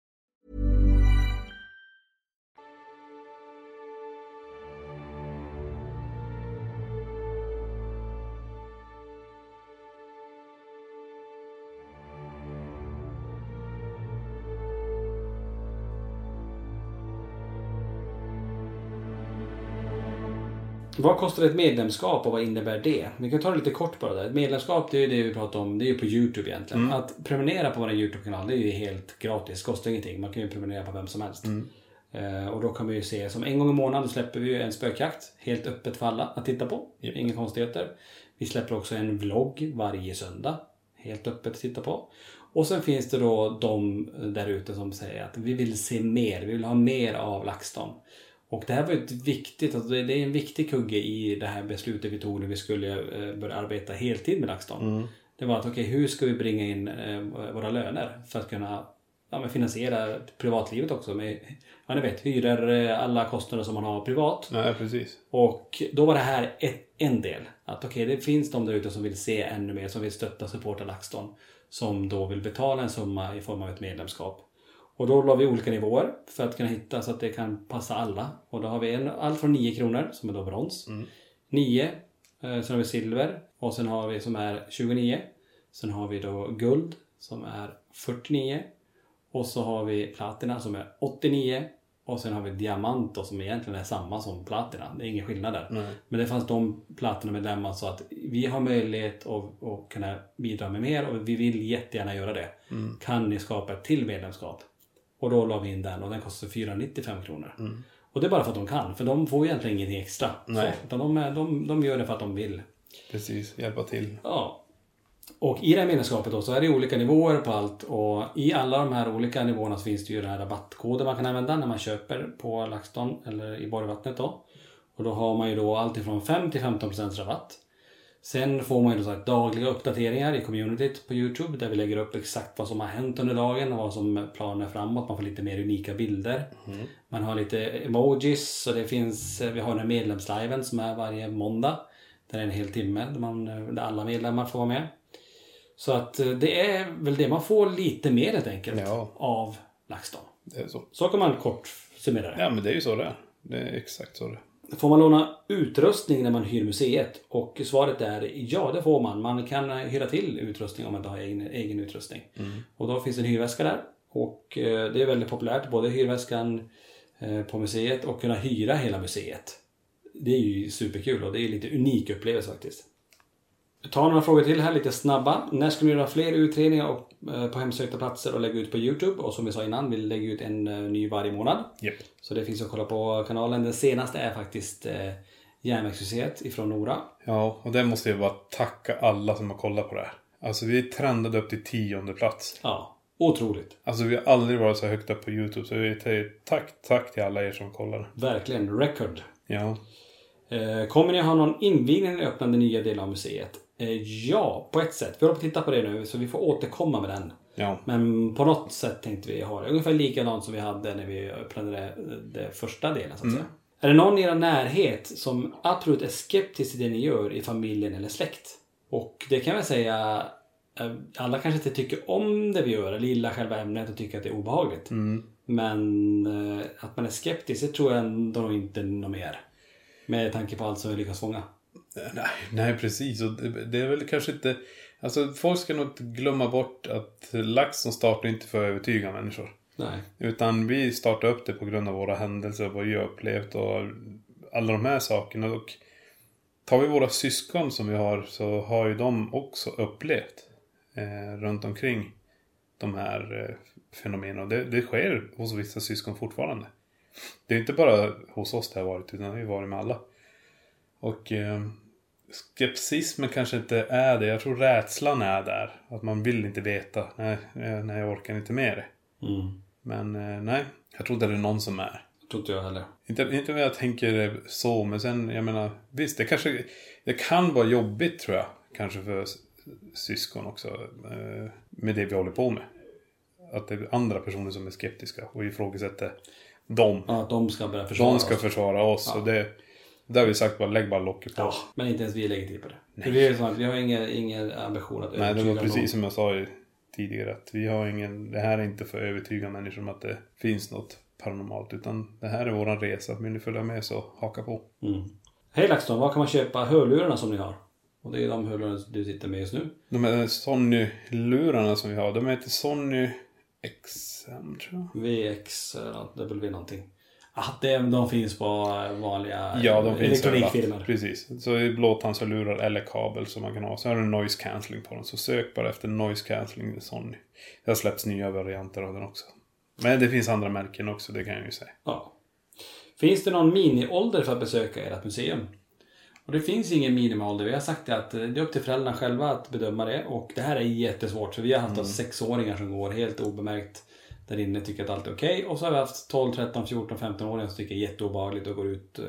[SPEAKER 3] Vad kostar ett medlemskap och vad innebär det? Vi kan ta det lite kort bara där. Ett medlemskap det är ju det vi pratar om. Det är ju på Youtube egentligen. Att prenumerera på vår Youtube-kanal det är ju helt gratis. Kostar ingenting. Man kan ju prenumerera på vem som helst. Eh, och då kan vi ju se som en gång i månaden släpper vi en spökjakt. Helt öppet för alla att titta på. Inga konstigheter. Vi släpper också en vlogg varje söndag. Helt öppet att titta på. Och sen finns det då de där ute som säger att vi vill se mer. Vi vill ha mer av LaxTon. Och det här var ett viktigt, alltså det är en viktig kugge i det här beslutet vi tog när vi skulle eh, börja arbeta heltid med LaxTon. Det var att okej, hur ska vi bringa in eh, våra löner för att kunna ja, finansiera privatlivet också med, ja ni vet, hyror, eh, alla kostnader som man har privat.
[SPEAKER 2] Nej, precis.
[SPEAKER 3] Och då var det här ett, en del. Att okej, det finns de där ute som vill se ännu mer, som vill stötta och supporta LaxTon. Som då vill betala en summa i form av ett medlemskap. Och då la vi olika nivåer för att kunna hitta så att det kan passa alla. Och då har vi en, allt från 9 kronor som är då brons. 9, eh, sen har vi silver och sen har vi som är 29. Sen har vi då guld som är 49. Och så har vi platina som är 89. Och sen har vi diamant då, som egentligen är samma som platina. Det är ingen skillnad där.
[SPEAKER 2] Nej.
[SPEAKER 3] Men det fanns de platinamedlemmar så att vi har möjlighet att, att kunna bidra med mer och vi vill jättegärna göra det.
[SPEAKER 2] Mm.
[SPEAKER 3] Kan ni skapa ett till medlemskap? Och då la vi in den och den kostar 495 kronor. Och det är bara för att de kan, för de får egentligen ingenting extra.
[SPEAKER 2] Nej.
[SPEAKER 3] Så, utan de, de, de gör det för att de vill.
[SPEAKER 2] Precis, hjälpa till.
[SPEAKER 3] Ja. Och i det här medlemskapet då så är det olika nivåer på allt och i alla de här olika nivåerna så finns det ju den här rabattkoden man kan använda när man köper på LaxTon eller i Borgvattnet då. Och då har man ju då allt ifrån 5 till 15% rabatt. Sen får man ju sagt dagliga uppdateringar i communityt på Youtube där vi lägger upp exakt vad som har hänt under dagen och vad som planer framåt. Man får lite mer unika bilder. Man har lite emojis och det finns, vi har den här medlemsliven som är varje måndag. Det är en hel timme där, man, där alla medlemmar får vara med. Så att eh, det är väl det, man får lite mer helt enkelt
[SPEAKER 2] Ja.
[SPEAKER 3] av LaxTon.
[SPEAKER 2] Så.
[SPEAKER 3] Så kan man kort summera det.
[SPEAKER 2] Ja, men det är ju så det är. Det är exakt så det är.
[SPEAKER 3] Får man låna utrustning när man hyr museet? Och svaret är ja, det får man. Man kan hyra till utrustning om man inte har egen, egen utrustning. Och då finns en hyrväska där. Och eh, det är väldigt populärt, både hyrväskan eh, på museet och kunna hyra hela museet. Det är ju superkul och det är lite unik upplevelse faktiskt. Tar några frågor till här lite snabba. När ska ni göra fler utredningar eh, på hemsökta platser och lägga ut på Youtube? Och som vi sa innan, vi lägger ut en eh, ny varje månad.
[SPEAKER 2] Japp.
[SPEAKER 3] Så det finns att kolla på kanalen. Den senaste är faktiskt eh, Järnvägsmuseet ifrån Nora.
[SPEAKER 2] Ja, och där måste jag bara tacka alla som har kollat på det här. Alltså vi trendade upp till tionde plats.
[SPEAKER 3] Ja, otroligt.
[SPEAKER 2] Alltså vi har aldrig varit så högt upp på YouTube. Så vi säger tack, tack till alla er som kollar.
[SPEAKER 3] Verkligen record.
[SPEAKER 2] Ja.
[SPEAKER 3] Eh, kommer ni ha någon invigning när ni öppnar den nya delen av museet? Eh, ja, på ett sätt. Vi håller på att titta på det nu så vi får återkomma med den.
[SPEAKER 2] Ja.
[SPEAKER 3] Men på något sätt tänkte vi ha det ungefär likadant som vi hade när vi det, det första delen så att säga. Är det någon i er närhet som absolut är skeptisk till det ni gör i familjen eller släkt? Och det kan jag väl säga eh, alla kanske inte tycker om det vi gör eller gillar själva ämnet och tycker att det är obehagligt. Men eh, att man är skeptisk, det tror jag ändå inte något mer. Med tanke på allt som vi lyckas fånga.
[SPEAKER 2] Nej, nej precis. Och det, är väl kanske inte... Alltså folk ska nog inte glömma bort att LaxTon startar inte för att övertyga människor.
[SPEAKER 3] Nej.
[SPEAKER 2] Utan vi startar upp det på grund av våra händelser, vad vi har upplevt och alla de här sakerna. Och tar vi våra syskon som vi har så har ju de också upplevt eh, runt omkring de här eh, fenomenen. Och det, det sker hos vissa syskon fortfarande. Det är inte bara hos oss det har varit utan det har ju varit med alla. Och eh, skepsismen kanske inte är det. Jag tror rädslan är där. Att man vill inte veta. Nej, eh, nej jag orkar inte med det.
[SPEAKER 3] Mm.
[SPEAKER 2] Men eh, nej, jag tror inte det är någon som är.
[SPEAKER 3] Tror inte jag heller.
[SPEAKER 2] Inte, inte vad jag tänker så, men sen, jag menar, visst, det kanske, det kan vara jobbigt tror jag. Kanske för syskon också. Eh, med det vi håller på med. Att det är andra personer som är skeptiska och ifrågasätter dem.
[SPEAKER 3] Ja, de ska börja försvara
[SPEAKER 2] De ska
[SPEAKER 3] oss.
[SPEAKER 2] försvara oss. Och det, där har vi sagt bara, lägg bara locket på.
[SPEAKER 3] Ja, men inte ens vi lägger tid på det. För vi, är så att vi har ingen, ingen ambition att
[SPEAKER 2] Nej, det
[SPEAKER 3] övertyga
[SPEAKER 2] var precis
[SPEAKER 3] någon.
[SPEAKER 2] som jag sa tidigare. Att vi har ingen, det här är inte för att övertyga människor om att det finns något paranormalt. Utan det här är våran resa. Vill ni följa med så haka på.
[SPEAKER 3] Mm. Hej LaxTon, var kan man köpa hörlurarna som ni har? Och det är de hörlurarna du sitter med just nu.
[SPEAKER 2] De här Sony-lurarna som vi har, de heter Sony XM tror jag.
[SPEAKER 3] VX, eh, W någonting. Ah, det, de finns på eh, vanliga
[SPEAKER 2] Ja, de finns
[SPEAKER 3] elektronikfirmor.
[SPEAKER 2] överallt. Precis. Så det är blåtandshörlurar eller kabel som man kan ha. Så har du noise cancelling på den. Så sök bara efter noise cancelling Sony. Det har släppts nya varianter av den också. Men det finns andra märken också, det kan jag ju säga.
[SPEAKER 3] Ja. Finns det någon miniålder för att besöka ert museum? Och det finns ingen minimiålder. Vi har sagt det att eh, det är upp till föräldrarna själva att bedöma det. Och det här är jättesvårt. För vi har haft
[SPEAKER 2] Mm.
[SPEAKER 3] sexåringar som går helt obemärkt där inne tycker att allt är okej. Och så har vi haft 12, 13, 14, 15-åringar som tycker det är jätteobehagligt och går ut eh,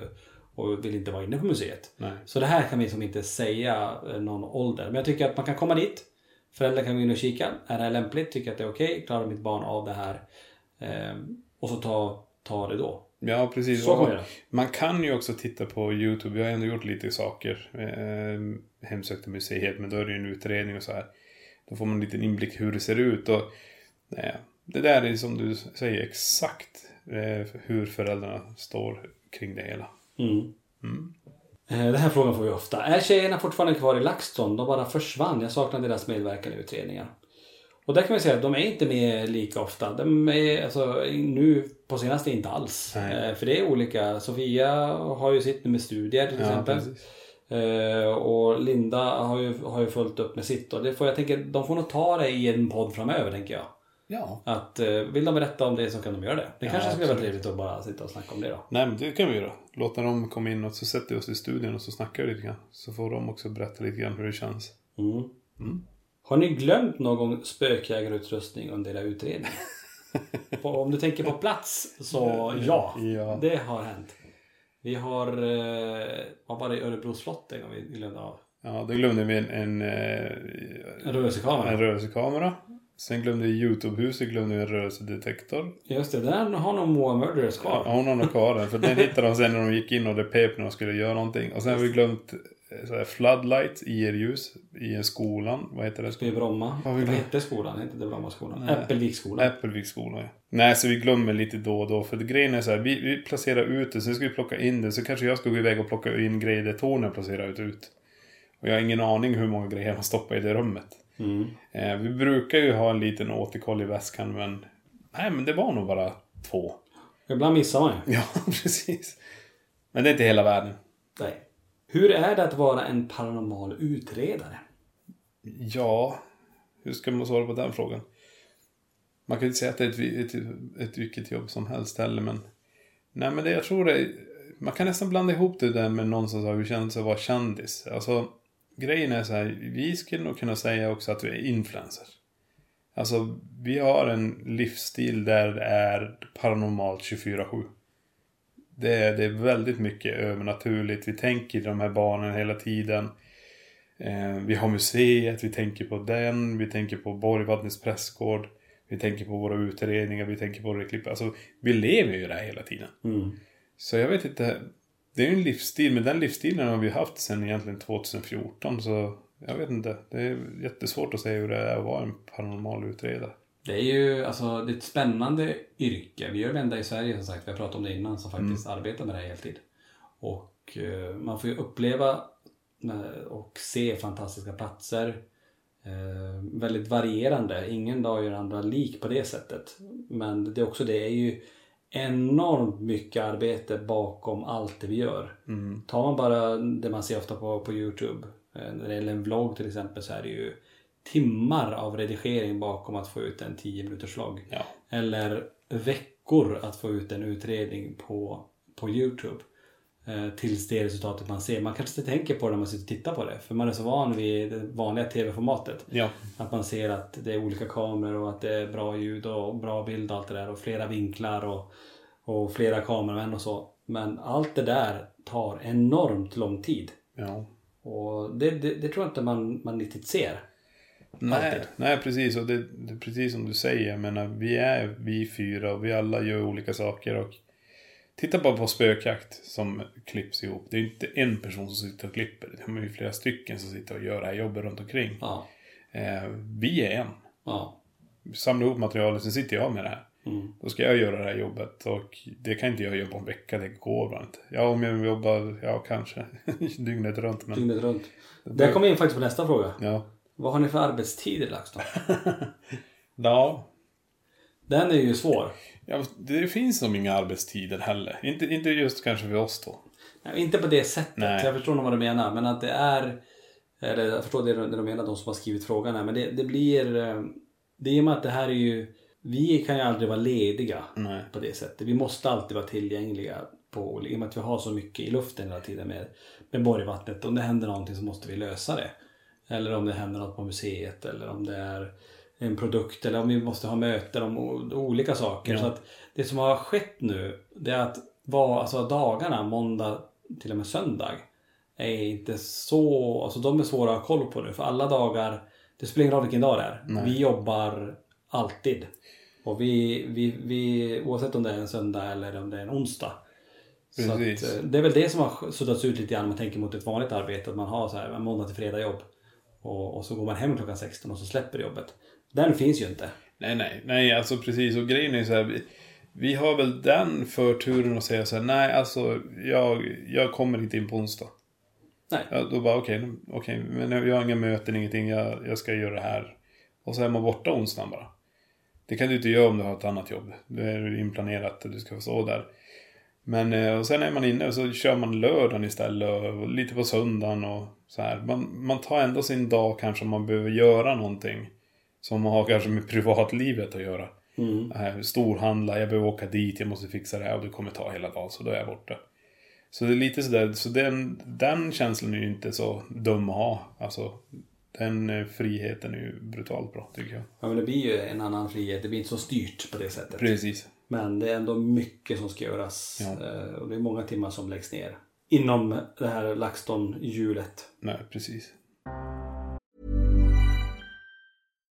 [SPEAKER 3] och vill inte vara inne på museet.
[SPEAKER 2] Nej.
[SPEAKER 3] Så det här kan vi som inte säga eh, någon ålder. Men jag tycker att man kan komma dit. Föräldrar kan gå in och kika. Är det här lämpligt? Tycker att det är okej? Klarar mitt barn av det här? Ehm, och så ta, ta det då.
[SPEAKER 2] Ja, precis.
[SPEAKER 3] Så det.
[SPEAKER 2] Man kan ju också titta på YouTube. Vi har ändå gjort lite saker. Eh, hemsökta museet, men då är det ju en utredning och så här. Då får man en liten inblick hur det ser ut. Och, eh, det där är som du säger exakt eh, hur föräldrarna står kring det hela.
[SPEAKER 3] Mm.
[SPEAKER 2] Mm.
[SPEAKER 3] Eh, Den här frågan får vi ofta. Är tjejerna fortfarande kvar i LaxTon? De bara försvann. Jag saknar deras medverkan i utredningar. Och där kan vi säga att de är inte med lika ofta. De är alltså, nu på senaste inte alls.
[SPEAKER 2] Nej.
[SPEAKER 3] Eh, För det är olika. Sofia har ju sitt med studier till
[SPEAKER 2] Ja,
[SPEAKER 3] exempel.
[SPEAKER 2] precis.
[SPEAKER 3] Och Linda har ju, har ju följt upp med sitt. Och det får, jag tänker, de får nog ta det i en podd framöver tänker jag.
[SPEAKER 2] Ja.
[SPEAKER 3] Att eh, vill de berätta om det så kan de göra det. Det
[SPEAKER 2] Ja,
[SPEAKER 3] kanske skulle vara trevligt att bara sitta och snacka om det då.
[SPEAKER 2] Nej men det kan vi göra. Låta dem komma in och så sätter vi oss i studion och så snackar vi lite grann. Så får de också berätta lite grann hur det känns.
[SPEAKER 3] Mm.
[SPEAKER 2] Mm.
[SPEAKER 3] Har ni glömt någon spökjägarutrustning under era utredning? på, om du tänker på plats så ja,
[SPEAKER 2] Ja.
[SPEAKER 3] det har hänt. Vi har, eh, vad var det, Örebro slott en gång vi glömde av?
[SPEAKER 2] Ja, då glömde vi en, en, eh,
[SPEAKER 3] En rörelsekamera.
[SPEAKER 2] en rörelsekamera. Sen glömde vi Youtube-huset, glömde vi en rörelsedetektor.
[SPEAKER 3] Just det, den har nog Moa Murderers kvar.
[SPEAKER 2] Ja, hon har nog kvar den. För den hittade de sen när de gick in och det pep när de skulle göra någonting. Och sen har vi glömt eh, så här, floodlights, IR-ljus i en skolan. Vad heter det?
[SPEAKER 3] I Bromma. Vad
[SPEAKER 2] glömt?
[SPEAKER 3] hette skolan? Hette det Brommaskolan? Äppelviksskolan.
[SPEAKER 2] Äppelviksskolan ja. Nej, så vi glömmer lite då och då. För grejen är så här, vi, vi placerar ut det, sen ska vi plocka in det. Så kanske jag ska gå iväg och plocka in grejer där placerat ut, ut. Och jag har ingen aning hur många grejer man stoppar i det rummet.
[SPEAKER 3] Mm.
[SPEAKER 2] Eh, vi brukar ju ha en liten återkoll i väskan, men... Nej, men det var nog bara två.
[SPEAKER 3] Ibland missar man ju.
[SPEAKER 2] Ja, precis. Men det är inte hela världen.
[SPEAKER 3] Nej. Hur är det att vara en paranormal utredare?
[SPEAKER 2] Ja, hur ska man svara på den frågan? Man kan ju inte säga att det är ett, ett, ett vilket jobb som helst heller, men... Nej, men det jag tror det... Man kan nästan blanda ihop det där med någon som sa hur det känns att vara kändis. Alltså, grejen är så här, vi skulle nog kunna säga också att vi är influencers. Alltså, vi har en livsstil där det är paranormalt 24-7. Det är, det är väldigt mycket övernaturligt. Vi tänker i de här barnen hela tiden. Eh, vi har museet, vi tänker på den, vi tänker på Borgvattnets prästgård. Vi tänker på våra utredningar, vi tänker på våra klipp. Alltså, vi lever ju det här hela tiden.
[SPEAKER 3] Mm.
[SPEAKER 2] Så jag vet inte. Det är ju en livsstil, men den livsstilen har vi haft sedan egentligen 2014. Så jag vet inte. Det är jättesvårt att säga hur det är att vara en paranormal utredare.
[SPEAKER 3] Det är ju alltså, det är ett spännande yrke. Vi är det enda i Sverige som sagt, vi har pratat om det innan, som faktiskt arbetar med det här heltid. Och eh, man får ju uppleva eh, och se fantastiska platser. Eh, väldigt varierande. Ingen dag är den andra lik på det sättet. Men det är också det är ju enormt mycket arbete bakom allt det vi gör. Tar man bara det man ser ofta på, på Youtube. eh, När det gäller en vlogg till exempel så är det ju timmar av redigering bakom att få ut en 10 minuters vlogg.
[SPEAKER 2] Ja.
[SPEAKER 3] Eller veckor att få ut en utredning på, på Youtube. Eh, tills det resultatet man ser. Man kanske inte tänker på det när man sitter och tittar på det. För man är så van vid det vanliga tv-formatet.
[SPEAKER 2] Ja.
[SPEAKER 3] Att man ser att det är olika kameror och att det är bra ljud och bra bild och allt det där. Och flera vinklar och, och flera kameramän och så. Men allt det där tar enormt lång tid.
[SPEAKER 2] Ja.
[SPEAKER 3] Och det, det, det tror jag inte man, man riktigt ser.
[SPEAKER 2] Nej,
[SPEAKER 3] Alltid.
[SPEAKER 2] nej precis. Och det, det är precis som du säger. Jag menar, vi är vi fyra och vi alla gör olika saker. Och titta bara på spökjakt som klipps ihop. Det är ju inte en person som sitter och klipper. Det är ju flera stycken som sitter och gör det här jobbet runt omkring.
[SPEAKER 3] Ja.
[SPEAKER 2] Eh, vi är en.
[SPEAKER 3] Ja.
[SPEAKER 2] Samlar ihop materialet, sen sitter jag med det här.
[SPEAKER 3] Mm.
[SPEAKER 2] Då ska jag göra det här jobbet och det kan inte jag på en vecka, det går bara inte. Ja, om jag jobbar, ja kanske, dygnet runt. Men,
[SPEAKER 3] Dygnet runt. Där kommer in faktiskt på nästa fråga.
[SPEAKER 2] ja.
[SPEAKER 3] Vad har ni för arbetstider LaxTon?
[SPEAKER 2] ja,
[SPEAKER 3] Den är ju svår.
[SPEAKER 2] Ja, det finns nog inga arbetstider heller. Inte, inte just kanske för oss då.
[SPEAKER 3] Nej, inte på det sättet.
[SPEAKER 2] Nej.
[SPEAKER 3] Jag förstår nog vad du menar. Men att det är... Eller jag förstår det, det de menar, de som har skrivit frågan här. Men det, det blir... eh, Det är med att det här är ju... Vi kan ju aldrig vara lediga
[SPEAKER 2] Nej.
[SPEAKER 3] på det sättet. Vi måste alltid vara tillgängliga. På, I och med att vi har så mycket i luften hela tiden med, med Borgvattnet. Om det händer någonting så måste vi lösa det. Eller om det händer något på museet. Eller om det är en produkt. Eller om vi måste ha möten om olika saker.
[SPEAKER 2] Ja.
[SPEAKER 3] Så att det som har skett nu. Det är att var, alltså dagarna, måndag till och med söndag. Är inte så, alltså de är svåra att ha koll på nu. För alla dagar, det spelar ingen roll vilken dag det är.
[SPEAKER 2] Nej.
[SPEAKER 3] Vi jobbar alltid. Och vi, vi, vi, oavsett om det är en söndag eller om det är en onsdag. Så att,
[SPEAKER 2] Precis.
[SPEAKER 3] eh, det är väl det som har suddats ut lite grann om man tänker mot ett vanligt arbete. Att man har så här måndag till fredag jobb. Och, och så går man hem klockan 16 och så släpper jobbet. Den finns ju inte.
[SPEAKER 2] Nej, nej, nej, alltså precis. Och grejen är så här. Vi, vi har väl den förturen att säga så här. Nej, alltså jag, jag kommer inte in på onsdag.
[SPEAKER 3] Nej.
[SPEAKER 2] Ja, då bara okej, okay, okej, men jag har inga möten, ingenting. Jag, jag ska göra det här. Och så är man borta onsdagen bara. Det kan du inte göra om du har ett annat jobb. Det är inplanerat att du ska stå där. Men eh, och sen är man inne och så kör man lördagen istället och lite på söndagen och så här. Man, man tar ändå sin dag kanske om man behöver göra någonting. Som har kanske med privatlivet att göra. Mm. Storhandla, jag behöver åka dit, jag måste fixa det här och det kommer ta hela dagen så då är jag borta. Så det är lite sådär, så den, den känslan är ju inte så dum att ha. Alltså den eh, friheten är ju brutalt bra tycker jag.
[SPEAKER 3] Ja men det blir ju en annan frihet. Det blir inte så styrt på det sättet.
[SPEAKER 2] Precis.
[SPEAKER 3] Men det är ändå mycket som ska göras.
[SPEAKER 2] Ja.
[SPEAKER 3] Eh, Och det är många timmar som läggs ner. Inom det här LaxTon-hjulet.
[SPEAKER 2] Nej, precis.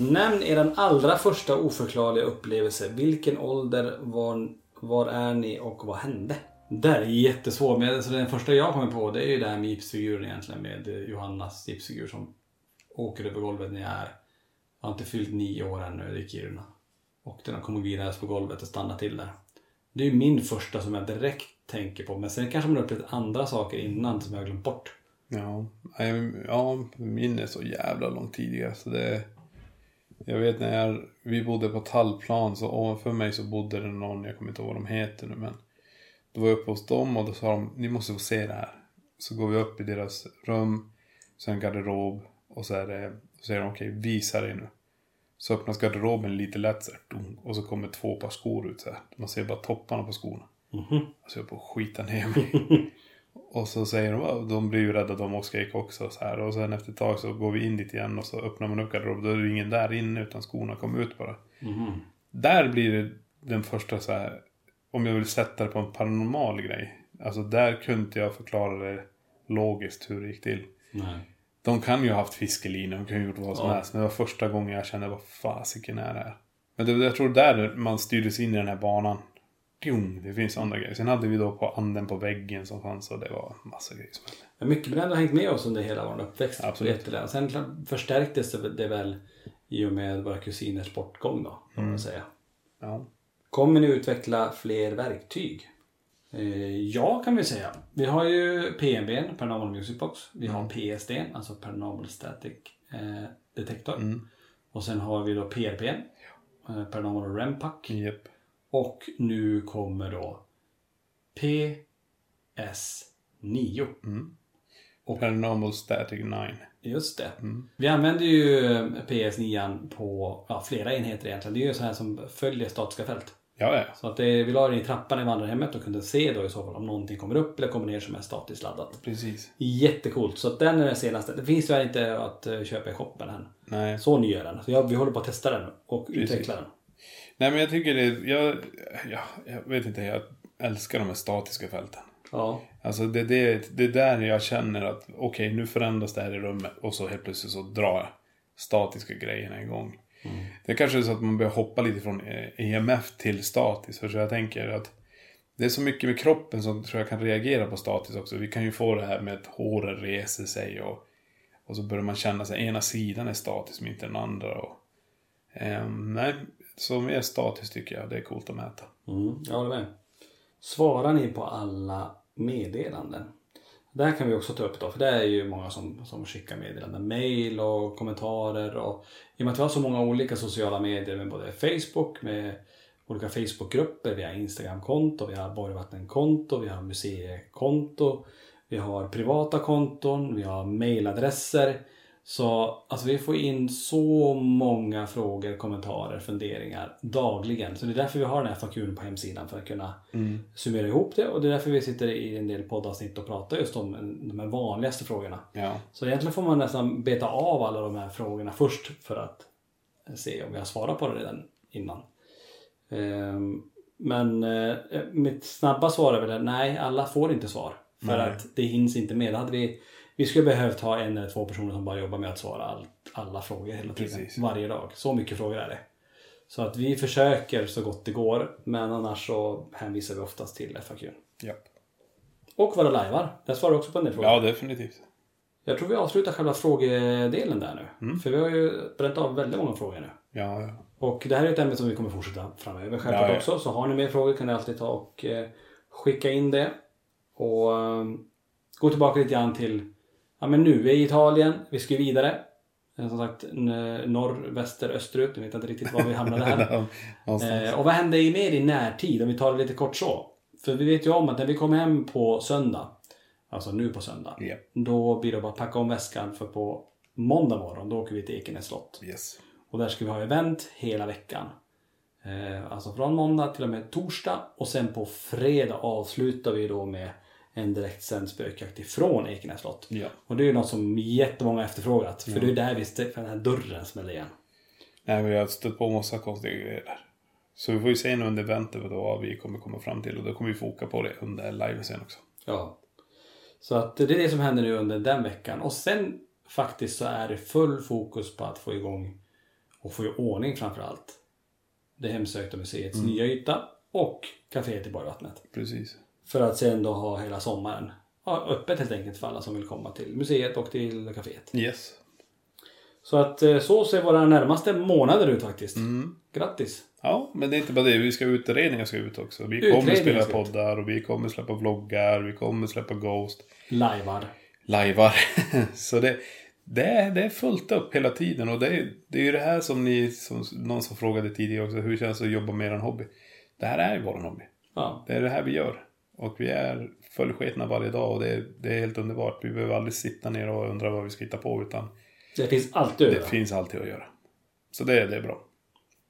[SPEAKER 3] Nämn er allra första oförklarliga upplevelse. Vilken ålder, var, var är ni och vad hände? Det är jättesvårt. Men alltså den första jag kommer på det är ju det här med gipsfiguren egentligen. Med Johannas gipsfigur som åker över golvet när jag är... Jag har inte fyllt nio år ännu i Kiruna. Och den har kommit vidare på golvet och stannat till där. Det är ju min första som jag direkt tänker på. Men sen kanske man har upplevt andra saker innan som jag har glömt bort.
[SPEAKER 2] Ja, ja min är så jävla långt tidigare så det... Jag vet när jag, vi bodde på Tallplan så ovanför mig så bodde det någon, jag kommer inte ihåg vad de heter nu men. Då var jag uppe hos dem och då sa de, ni måste få se det här. Så går vi upp i deras rum, så en garderob och så är det, så säger de okej visa dig nu. Så öppnas garderoben lite lätt så här, och så kommer två par skor ut så här. Man ser bara topparna på skorna.
[SPEAKER 3] Mhm.
[SPEAKER 2] Alltså jag på att skita ner mig. Och så säger de, "Ja, de blir ju rädda de och skriker också så här. Och sen efter ett tag så går vi in dit igen och så öppnar man upp garderoben. Då är det ingen där inne utan skorna kommer ut bara.
[SPEAKER 3] Mhm.
[SPEAKER 2] Där blir det den första så här. Om jag vill sätta det på en paranormal grej. Alltså där kunde inte jag förklara det logiskt hur det gick till.
[SPEAKER 3] Nej.
[SPEAKER 2] De kan ju ha haft fiskelina, de kan ju ha gjort vad som
[SPEAKER 3] Ja.
[SPEAKER 2] helst. Men det var första gången jag kände vad fasiken är det här. Men det, jag tror där man styrdes in i den här banan. Djung, det finns andra grejer. Sen hade vi då på anden på väggen som fanns och det var massa grejer som hände.
[SPEAKER 3] Men mycket bränd har hängt med oss under hela vår uppväxt.
[SPEAKER 2] Absolut.
[SPEAKER 3] Sen förstärktes det väl i och med våra kusiners bortgång då. Kan man
[SPEAKER 2] Mm.
[SPEAKER 3] säga.
[SPEAKER 2] Ja.
[SPEAKER 3] Kommer ni utveckla fler verktyg? Eh, ja, kan vi säga. Vi har ju PNB, Paranormal Music Box. Vi har PSD, alltså Paranormal Static eh, Detector.
[SPEAKER 2] Mm.
[SPEAKER 3] Och sen har vi då PRP, eh, Paranormal REM Pack.
[SPEAKER 2] Japp.
[SPEAKER 3] Och nu kommer då PS9.
[SPEAKER 2] Paranormal Static 9.
[SPEAKER 3] Just det.
[SPEAKER 2] Mm.
[SPEAKER 3] Vi använder ju PS9 på ja, flera enheter egentligen. Det är ju så här som följer statiska fält.
[SPEAKER 2] Ja, ja.
[SPEAKER 3] Så att det, vi la den i trappan i vandrarhemmet och kunde se då i så fall om någonting kommer upp eller kommer ner som är statiskt laddat.
[SPEAKER 2] Precis.
[SPEAKER 3] Jättecoolt. Så att den är den senaste. Det finns tyvärr inte att eh, köpa i shoppen än.
[SPEAKER 2] Nej.
[SPEAKER 3] Så ny är den. Så jag, vi håller på att testa den och
[SPEAKER 2] Precis.
[SPEAKER 3] utveckla den.
[SPEAKER 2] Nej, men jag tycker det... Jag, ja, jag vet inte, jag älskar de här statiska fälten.
[SPEAKER 3] Ja.
[SPEAKER 2] Alltså det, det, det är där jag känner att okej, nu förändras det här i rummet och så helt plötsligt så drar statiska grejerna igång. Det kanske är så att man börjar hoppa lite från eh, EMF till statiskt. För så jag tänker att det är så mycket med kroppen som tror jag kan reagera på statiskt också. Vi kan ju få det här med att håren reser sig och, och så börjar man känna sig ena sidan är statisk men inte den andra. Och, ehm, nej, så mer statiskt tycker jag. Det är coolt att mäta.
[SPEAKER 3] Mm, jag håller med. Svarar ni på alla meddelanden? Det här kan vi också ta upp då, för det är ju många som, som skickar meddelanden. Mail och kommentarer och i och med att vi har så många olika sociala medier med både Facebook, med olika Facebookgrupper, vi har Instagramkonto, vi har Borgvattenkonto, vi har museikonto, vi har privata konton, vi har mailadresser. Så alltså vi får in så många frågor, kommentarer, funderingar dagligen. Så det är därför vi har den här FAQn på hemsidan för att kunna
[SPEAKER 2] Mm.
[SPEAKER 3] summera ihop det. Och det är därför vi sitter i en del poddavsnitt och pratar just om de vanligaste frågorna.
[SPEAKER 2] Ja.
[SPEAKER 3] Så egentligen får man nästan beta av alla de här frågorna först för att se om vi har svarat på det redan innan. Ehm, Men eh, mitt snabba svar är väl nej, alla får inte svar. För
[SPEAKER 2] Nej.
[SPEAKER 3] att det hinns inte med. Hade vi, vi skulle behövt ha en eller två personer som bara jobbar med att svara all, alla frågor hela tiden.
[SPEAKER 2] Precis.
[SPEAKER 3] Varje dag. Så mycket frågor är det. Så att vi försöker så gott det går. Men annars så hänvisar vi oftast till FAQ.
[SPEAKER 2] Ja.
[SPEAKER 3] Och våra lajvar. Där svarar också på en del frågor.
[SPEAKER 2] ja, definitivt.
[SPEAKER 3] Jag tror vi avslutar själva frågedelen där nu.
[SPEAKER 2] Mm.
[SPEAKER 3] För vi har ju bränt av väldigt många frågor nu.
[SPEAKER 2] Ja, ja.
[SPEAKER 3] Och det här är ett ämne som vi kommer fortsätta framöver självklart
[SPEAKER 2] Ja, ja.
[SPEAKER 3] också. Så har ni mer frågor kan ni alltid ta och eh, skicka in det. Och eh, gå tillbaka lite grann till, ja men nu, vi är i Italien, vi ska ju vidare. Eh, Som sagt, norr, väster, österut. Jag vet inte riktigt var vi hamnade här. Eh, och vad händer i mer i närtid om vi tar det lite kort så? För vi vet ju om att när vi kommer hem på söndag, alltså nu på söndag,
[SPEAKER 2] Ja.
[SPEAKER 3] då blir det bara att packa om väskan för på måndag morgon då åker vi till Ekenäs slott.
[SPEAKER 2] Yes.
[SPEAKER 3] Och där ska vi ha event hela veckan. Eh, alltså från måndag till och med torsdag och sen på fredag avslutar vi då med en direktsänd spökjakt ifrån Ekenäs slott.
[SPEAKER 2] Ja.
[SPEAKER 3] Och det är ju något som jättemånga efterfrågat. För
[SPEAKER 2] Ja.
[SPEAKER 3] det är där vi för den här dörren smäller igen.
[SPEAKER 2] Nej, men jag har stött på massa konstiga grejer där. Så vi får ju se nu under eventet vad vi kommer komma fram till. Och då kommer vi foka på det under live sen också.
[SPEAKER 3] Ja. Så att det är det som händer nu under den veckan. Och sen faktiskt så är det full fokus på att få igång och få i ordning framför allt det hemsökta museets
[SPEAKER 2] Mm.
[SPEAKER 3] nya yta och kaféet i Borgvattnet.
[SPEAKER 2] Precis.
[SPEAKER 3] För att sen då ha hela sommaren öppet helt enkelt för alla som vill komma till museet och till kaféet.
[SPEAKER 2] Yes.
[SPEAKER 3] Så att eh, så ser våra närmaste månader ut faktiskt.
[SPEAKER 2] Mm.
[SPEAKER 3] Grattis!
[SPEAKER 2] Ja, men det är inte bara det. Vi ska utredningar ska ut också. Vi kommer spela poddar och vi kommer släppa vloggar. Vi kommer släppa Ghost.
[SPEAKER 3] Lajvar.
[SPEAKER 2] Lajvar. Så det, det, är, det är fullt upp hela tiden. Och det är, det är ju det här som ni, som någon som frågade tidigare också. Hur känns det att jobba med en hobby? Det här är ju vår hobby.
[SPEAKER 3] Ja.
[SPEAKER 2] Det är det här vi gör. Och vi är fullsketna varje dag och det är, det är helt underbart. Vi behöver aldrig sitta ner och undra vad vi ska hitta på utan
[SPEAKER 3] Det finns alltid att
[SPEAKER 2] det
[SPEAKER 3] göra.
[SPEAKER 2] finns alltid att göra. Så det, det är bra.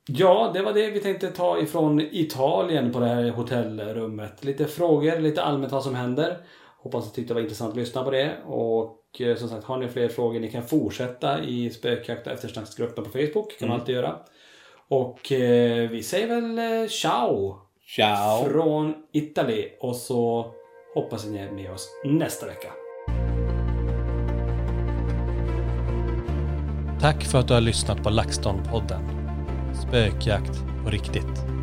[SPEAKER 3] Ja, det var det vi tänkte ta ifrån Italien på det här hotellrummet. Lite frågor, lite allmänt vad som händer. Hoppas att tyckte det var intressant att lyssna på det. Och eh, som sagt, har ni fler frågor ni kan fortsätta i spökjakt och eftersnacksgruppen på Facebook. kan man
[SPEAKER 2] Mm.
[SPEAKER 3] alltid göra. Och eh, vi säger väl eh, ciao!
[SPEAKER 2] Ciao!
[SPEAKER 3] Från Italy. Och så hoppas ni är med oss nästa vecka.
[SPEAKER 1] Tack för att du har lyssnat på LaxTon-podden. Spökjakt på riktigt.